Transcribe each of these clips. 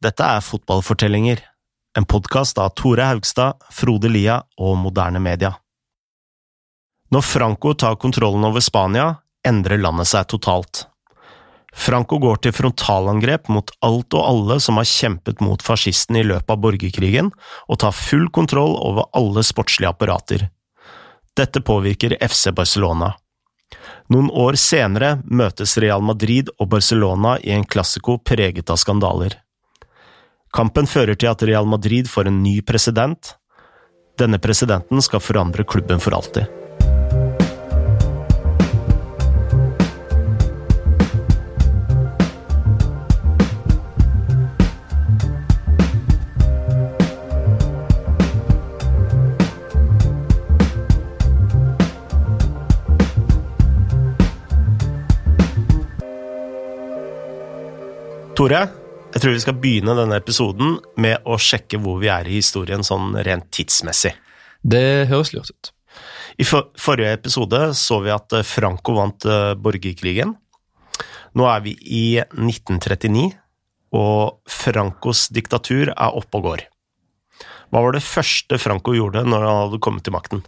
Dette er Fotballfortellinger, en podkast av Tore Haugstad, Frode Lia og Moderne Media. Når Franco tar kontrollen over Spania, endrer landet seg totalt. Franco går til frontalangrep mot alt og alle som har kjempet mot fascistene i løpet av borgerkrigen, og tar full kontroll over alle sportslige apparater. Dette påvirker FC Barcelona. Noen år senere møtes Real Madrid og Barcelona i en klassiko preget av skandaler. Kampen fører til at Real Madrid får en ny president. Denne presidenten skal forandre klubben for alltid. Tore, jeg tror vi skal begynne denne episoden med å sjekke hvor vi er i historien sånn rent tidsmessig. Det høres lurt ut. I for forrige episode så vi at eh, Franco vant uh, borgerkrigen. Nå er vi i 1939, og Francos diktatur er oppe og går. Hva var det første Franco gjorde når han hadde kommet til makten?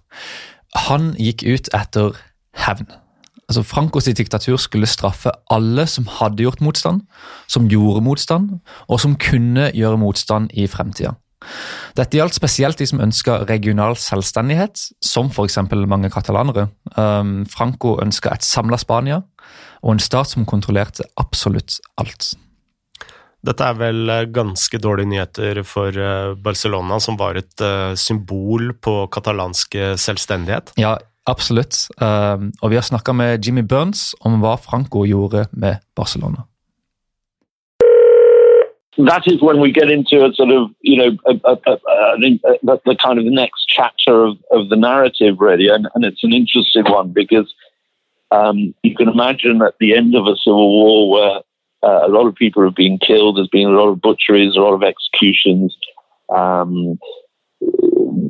Han gikk ut etter hevn. Altså Francos diktatur skulle straffe alle som hadde gjort motstand, som gjorde motstand, og som kunne gjøre motstand i fremtida. Dette gjaldt spesielt de som ønska regional selvstendighet, som f.eks. mange katalanere. Um, Franco ønska et samla Spania og en stat som kontrollerte absolutt alt. Dette er vel eh, ganske dårlige nyheter for eh, Barcelona, som var et uh, symbol på katalansk selvstendighet? Ja, Absolutt. Um, og vi har snakka med Jimmy Burns om hva Franco gjorde med Barcelona. That is when we get into a sort of, you know, a, a, a, the kind of the next chapter of, of the narrative, really. And, and it's an interesting one because um, you can imagine at the end of a civil war where uh, a lot of people have been killed, there's been a lot of butcheries, a lot of executions. Um,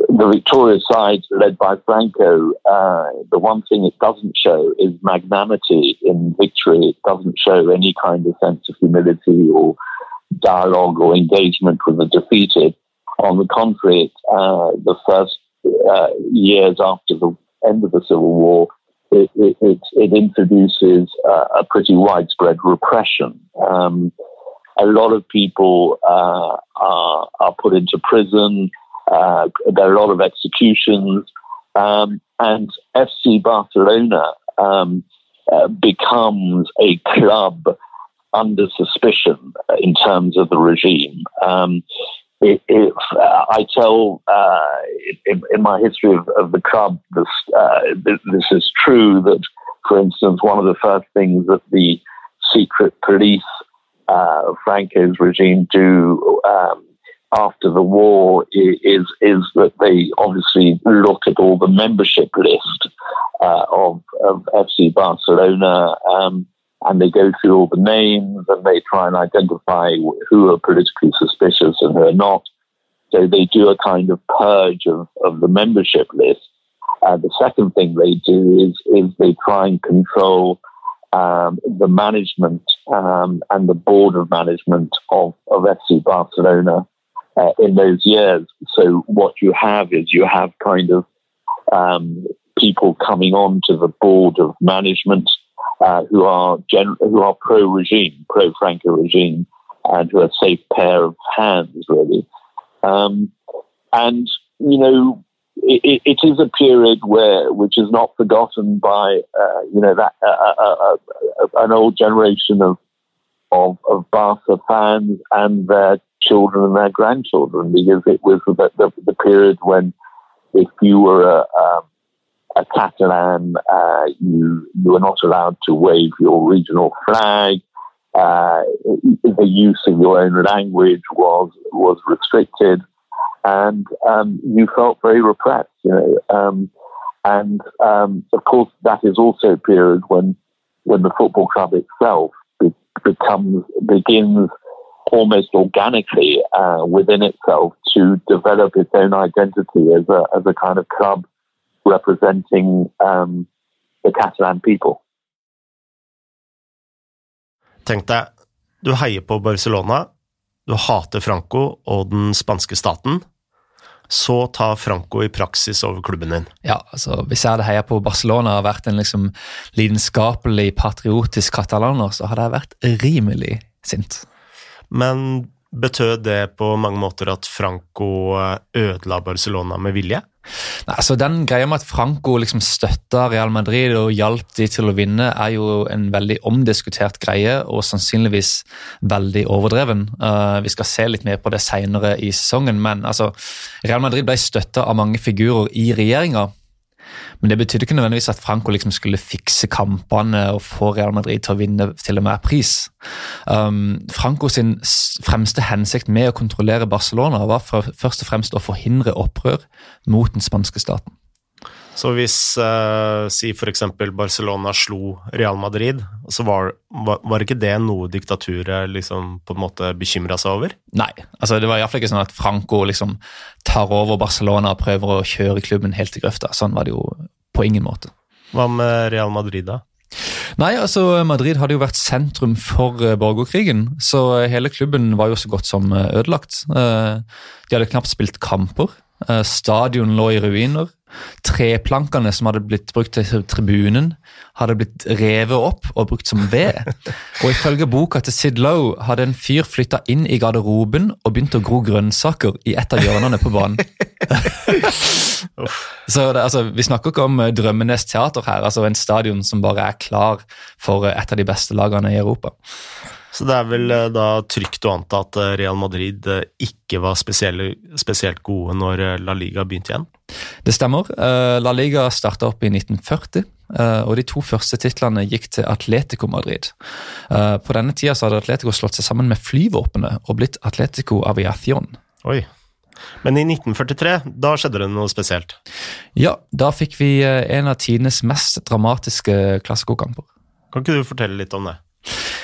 the victorious side, led by Franco, uh, the one thing it doesn't show is magnanimity in victory. It doesn't show any kind of sense of humility or dialogue or engagement with the defeated. On the contrary, uh, the first uh, years after the end of the Civil War, it, it, it, it introduces uh, a pretty widespread repression. Um, a lot of people uh, are, are put into prison. Uh, there are a lot of executions, um, and FC Barcelona um, uh, becomes a club under suspicion in terms of the regime. Um, if uh, I tell uh, in, in, my history of, of the club, this, uh, this is true that, for instance, one of the first things that the secret police uh, Franco's regime do um, after the war is is that they obviously look at all the membership list uh, of, of FC Barcelona um, and they go through all the names and they try and identify who are politically suspicious and who are not. So they do a kind of purge of, of the membership list. Uh, the second thing they do is is they try and control um, the management um, and the board of management of, of FC Barcelona uh, in those years. So what you have is you have kind of um, people coming on to the board of management uh, who are gen- who are pro regime, pro Franco regime, and who are a safe pair of hands, really. Um, and you know, it, it is a period where which is not forgotten by uh, you know that uh, uh, uh, an old generation of of, of Barca fans and their children and their grandchildren because it was the, the, the period when if you were a, um, a Catalan, uh, you you were not allowed to wave your regional flag. Uh, the use of your own language was was restricted, and um, you felt very repressed. You know, um, and um, of course that is also a period when when the football club itself becomes begins almost organically uh, within itself to develop its own identity as a, as a kind of club representing um, the Catalan people. Tenk deg, du heier på Barcelona, du hater Franco og den spanske staten, så tar Franco i praksis over klubben din. Ja, altså Hvis jeg hadde heia på Barcelona og vært en liksom lidenskapelig, patriotisk katalaner, så hadde jeg vært rimelig sint. Men betød det på mange måter at Franco eh, ødela Barcelona med vilje? Nei, altså Den greia med at Franco liksom støtta Real Madrid og hjalp de til å vinne, er jo en veldig omdiskutert greie og sannsynligvis veldig overdreven. Uh, vi skal se litt mer på det seinere i sesongen, men altså, Real Madrid ble støtta av mange figurer i regjeringa. Men det betydde ikke nødvendigvis at Franco liksom skulle fikse kampene og få Real Madrid til å vinne til og med pris. Um, Franco sin fremste hensikt med å kontrollere Barcelona var for, først og fremst å forhindre opprør mot den spanske staten. Så hvis uh, si f.eks. Barcelona slo Real Madrid, så var, var, var, ikke det noe diktaturet liksom på en måte bekymra seg over? Nei, altså det var iallfall ikke sånn at Franco liksom tar over Barcelona og prøver å kjøre klubben helt til grøfta. Sånn var det jo på ingen måte. Hva med Real Madrid, da? Nei, altså Madrid hadde jo vært sentrum for uh, borgerkrigen, så hele klubben var jo så godt som ødelagt. De hadde knapt spilt kamper. Stadion lå i ruiner. Treplankene som hadde blitt brukt til tribunen, hadde blitt revet opp og brukt som ved. Og ifølge boka til Sid Lowe hadde en fyr flytta inn i garderoben og begynt å gro grønnsaker i et av hjørnene på banen. Så det, altså, Vi snakker ikke om eh, Drømmenes teater her, altså en stadion som bare er klar for eh, et av de beste lagene i Europa. Så det er vel eh, da trygt å anta at eh, Real Madrid eh, ikke var spesielt gode når La Liga begynte igjen? Det stemmer. La Liga starta opp i 1940. Og de to første titlene gikk til Atletico Madrid. På denne tida hadde Atletico slått seg sammen med flyvåpenet og blitt Atletico Aviación. Oi. Men i 1943, da skjedde det noe spesielt? Ja, da fikk vi en av tidenes mest dramatiske klassikokamper. Kan ikke du fortelle litt om det?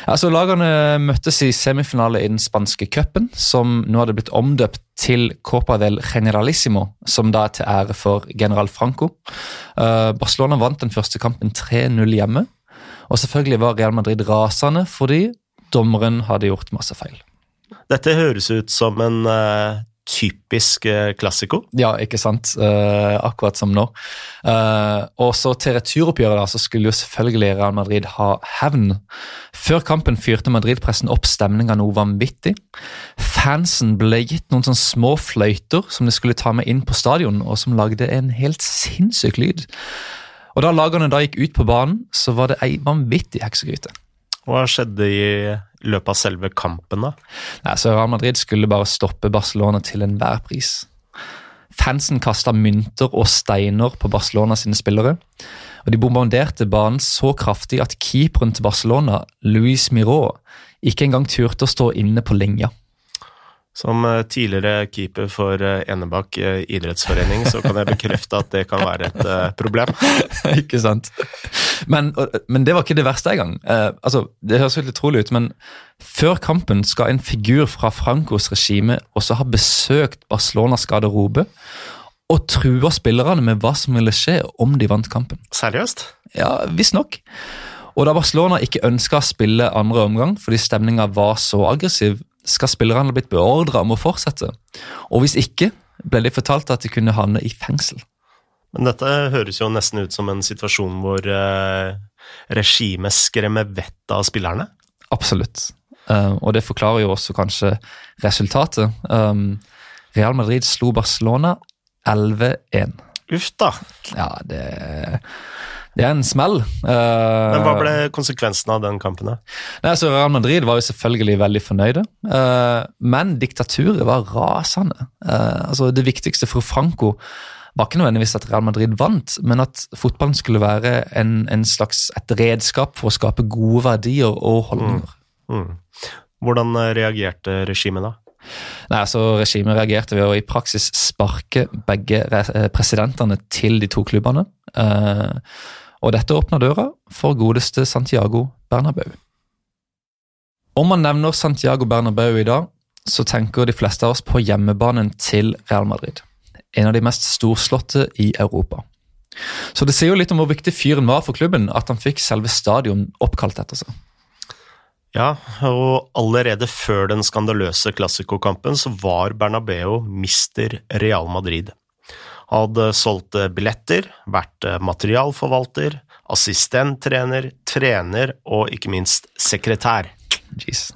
Altså, Lagene møttes i semifinale i den spanske cupen, som nå hadde blitt omdøpt til Copa del Generalissimo, som da er til ære for general Franco. Uh, Barcelona vant den første kampen 3-0 hjemme, og selvfølgelig var Real Madrid rasende fordi dommeren hadde gjort masse feil. Dette høres ut som en uh, typisk eh, klassiko. Ja, ikke sant. Uh, akkurat som nå. Uh, og så til returoppgjøret da, så skulle jo selvfølgelig Real Madrid ha hevn. Før kampen fyrte Madrid-pressen opp stemninga noe vanvittig. Fansen ble gitt noen sånne små fløyter som de skulle ta med inn på stadion, og som lagde en helt sinnssyk lyd. Og Da lagene da gikk ut på banen, så var det ei vanvittig heksegryte. Hva skjedde i løpet av selve kampen, da? Nei, så Real Madrid skulle bare stoppe Barcelona til enhver pris. Fansen kasta mynter og steiner på Barcelona sine spillere. og De bombarderte banen så kraftig at keeperen til Barcelona, Luis Miró, ikke engang turte å stå inne på linja. Som eh, tidligere keeper for eh, Enebakk eh, idrettsforening, så kan jeg bekrefte at det kan være et problem. ikke sant. Men, men, det var ikke det verste engang. Eh, altså, det høres helt utrolig ut, men før kampen skal en figur fra Francos regime også ha besøkt Barcelonas garderobe og trua spillerne med hva som ville skje om de vant kampen. Seriøst? Ja, visstnok. Og da Barcelona ikke ønska å spille andre omgang fordi stemninga var så aggressiv, skal spillerne blitt beordra om å fortsette. Og hvis ikke, ble de fortalt at de kunne havne i fengsel. Men dette høres jo nesten ut som en situasjon hvor eh, regimet skremmer vettet av spillerne? Absolutt. Uh, og det forklarer jo også kanskje resultatet. Um, Real Madrid slo Barcelona 11-1. Uff da. Ja, det det er en smell. Uh, Men Hva ble konsekvensen av den kampen? Nei, så Real Madrid var jo selvfølgelig veldig fornøyde, uh, men diktaturet var rasende. Uh, altså Det viktigste for Franco var ikke nødvendigvis at Real Madrid vant, men at fotballen skulle være en, en slags, et redskap for å skape gode verdier og holdninger. Mm. Mm. Hvordan reagerte regimet da? Nei, altså Regimet reagerte ved å i praksis sparke begge presidentene til de to klubbene. Uh, og dette åpner døra for godeste Santiago Bernabeu. Om man nevner Santiago Bernabeu i dag, så tenker de fleste av oss på hjemmebanen til Real Madrid. En av de mest storslåtte i Europa. Så det sier jo litt om hvor viktig fyren var for klubben at han fikk selve stadion oppkalt etter seg. Ja, og allerede før den skandaløse klassikokampen så var Bernabeu mister Real Madrid. Hadde solgt billetter, vært materialforvalter, assistenttrener, trener og ikke minst sekretær. Jeez.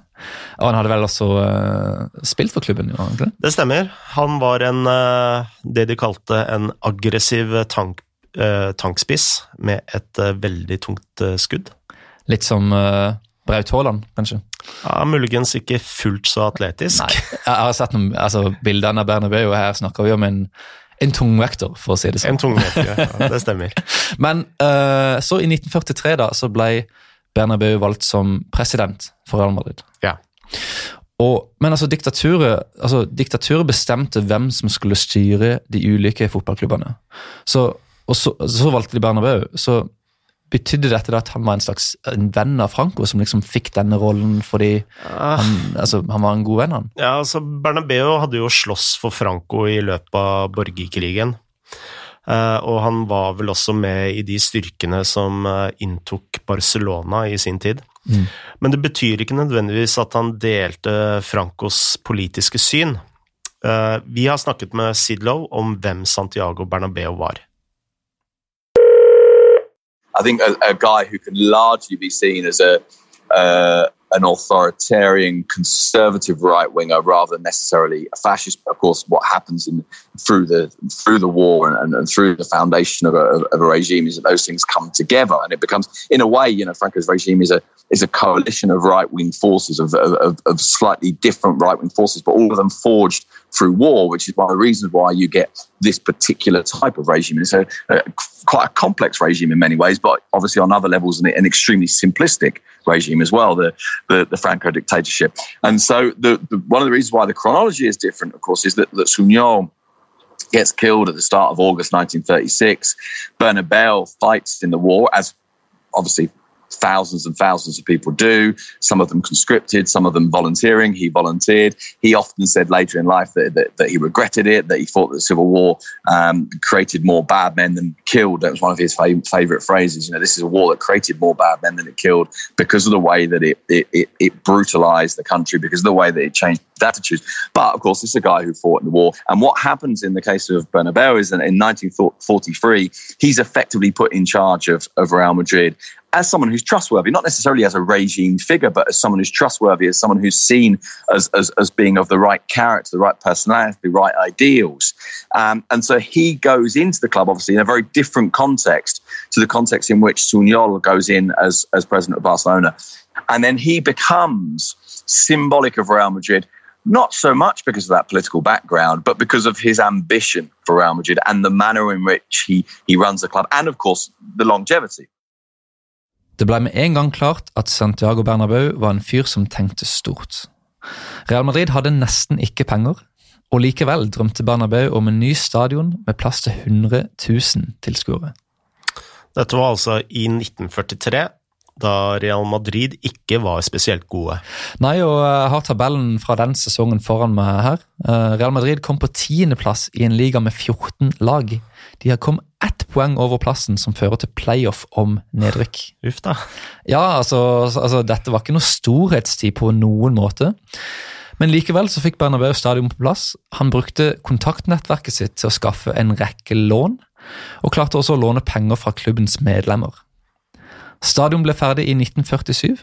Og han hadde vel også uh, spilt for klubben? Jo, egentlig? Det stemmer. Han var en, uh, det de kalte en aggressiv tank, uh, tankspiss med et veldig tungt skudd. Litt som Braut Haaland, kanskje? Ja, Muligens ikke fullt så atletisk. Nei, jeg har sett noen altså, bildene av Bernabeu, og her snakker vi om en en tungvekter, for å si det sånn. En tungvekter, ja, det stemmer. Men uh, så i 1943 da, så ble Bernabeu valgt som president for Real Madrid. Ja. Og, men altså diktaturet, altså diktaturet bestemte hvem som skulle styre de ulike fotballklubbene. Så, og så, så valgte de Bernabeu. Så Betydde dette at han var en slags en venn av Franco, som liksom fikk denne rollen fordi han, altså, han var en god venn? han? Ja, altså Bernabeu hadde jo slåss for Franco i løpet av borgerkrigen. Uh, og han var vel også med i de styrkene som uh, inntok Barcelona i sin tid. Mm. Men det betyr ikke nødvendigvis at han delte Francos politiske syn. Uh, vi har snakket med Sidlow om hvem Santiago Bernabeu var. I think a, a guy who can largely be seen as a uh, an authoritarian conservative right winger rather than necessarily a fascist. Of course, what happens in through the through the war and, and through the foundation of a, of a, regime is that those things come together, and it becomes, in a way, you know, Franco's regime is a is a coalition of right wing forces of, of, of slightly different right wing forces, but all of them forged through war, which is one of the reasons why you get this particular type of regime. It's a, a quite a complex regime in many ways, but obviously on other levels, an, an extremely simplistic regime as well, the, the, the Franco dictatorship. And so the, the, one of the reasons why the chronology is different, of course, is that, that Sunyol gets killed at the start of August 1936. Bernabeu fights in the war, as obviously thousands and thousands of people do. Some of them conscripted, some of them volunteering. He volunteered. He often said later in life that, that, that he regretted it, that he thought that the Civil War um, created more bad men than killed. That was one of his fav- favorite phrases. You know, this is a war that created more bad men than it killed because of the way that it, it, it, it brutalized the country, because of the way that it changed attitudes. But of course, this is a guy who fought in the war. And what happens in the case of Bernabeu is that in 1943, he's effectively put in charge of, of Real Madrid as someone who's trustworthy, not necessarily as a regime figure, but as someone who's trustworthy, as someone who's seen as, as, as being of the right character, the right personality, the right ideals. Um, and so he goes into the club, obviously, in a very different context to the context in which Sunyol goes in as, as president of Barcelona. And then he becomes symbolic of Real Madrid not so much because of that political background, but because of his ambition for Real Madrid and the manner in which he, he runs the club, and of course, the longevity. Det ble med en gang klart at Santiago Bernabeu var en fyr som tenkte stort. Real Madrid hadde nesten ikke penger, og likevel drømte Bernabeu om en ny stadion med plass til 100 000 tilskuere. Dette var altså i 1943, da Real Madrid ikke var spesielt gode. Nei, og jeg har tabellen fra den sesongen foran meg her. Eh, Real Madrid kom på tiendeplass i en liga med 14 lag. De har kommet ett poeng over plassen som fører til playoff om nedrykk. Uff da. Ja, altså, altså, dette var ikke noe storhetstid på noen måte. Men likevel så fikk Bernabeu stadion på plass. Han brukte kontaktnettverket sitt til å skaffe en rekke lån, og klarte også å låne penger fra klubbens medlemmer. Stadion ble ferdig i 1947,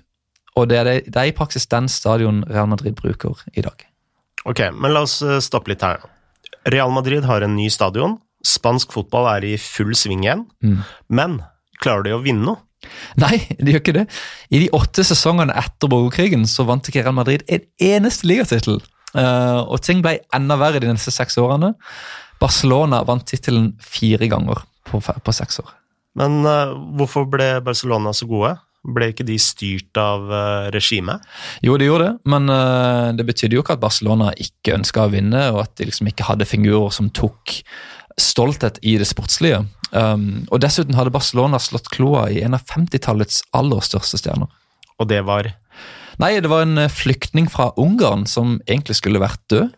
og det er, det, det er i praksis den stadion Real Madrid bruker i dag. Ok, men la oss eh, stoppe litt her. Real Madrid har en ny stadion, Spansk fotball er i full sving igjen, mm. men klarer de å vinne noe? Nei, de gjør ikke det. I de åtte sesongene etter borgerkrigen så vant ikke Real Madrid en eneste ligatittel. Uh, og ting ble enda verre de neste seks årene. Barcelona vant tittelen fire ganger på, på seks år. Men uh, hvorfor ble Barcelona så gode? Ble ikke de styrt av uh, regimet? Jo, de gjorde det, men uh, det betydde jo ikke at Barcelona ikke ønska å vinne, og at de liksom ikke hadde figurer som tok stolthet i det sportslige. Um, og dessuten hadde Barcelona slått kloa i en av 50-tallets aller største stjerner. Og det var? Nei, det var en eh, flyktning fra Ungarn som egentlig skulle vært død.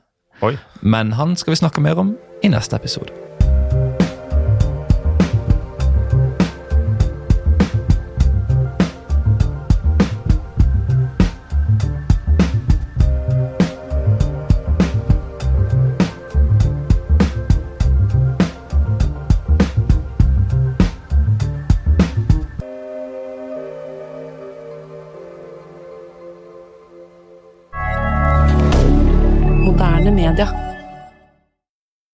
Oi. Men han skal vi snakke mer om i neste episode.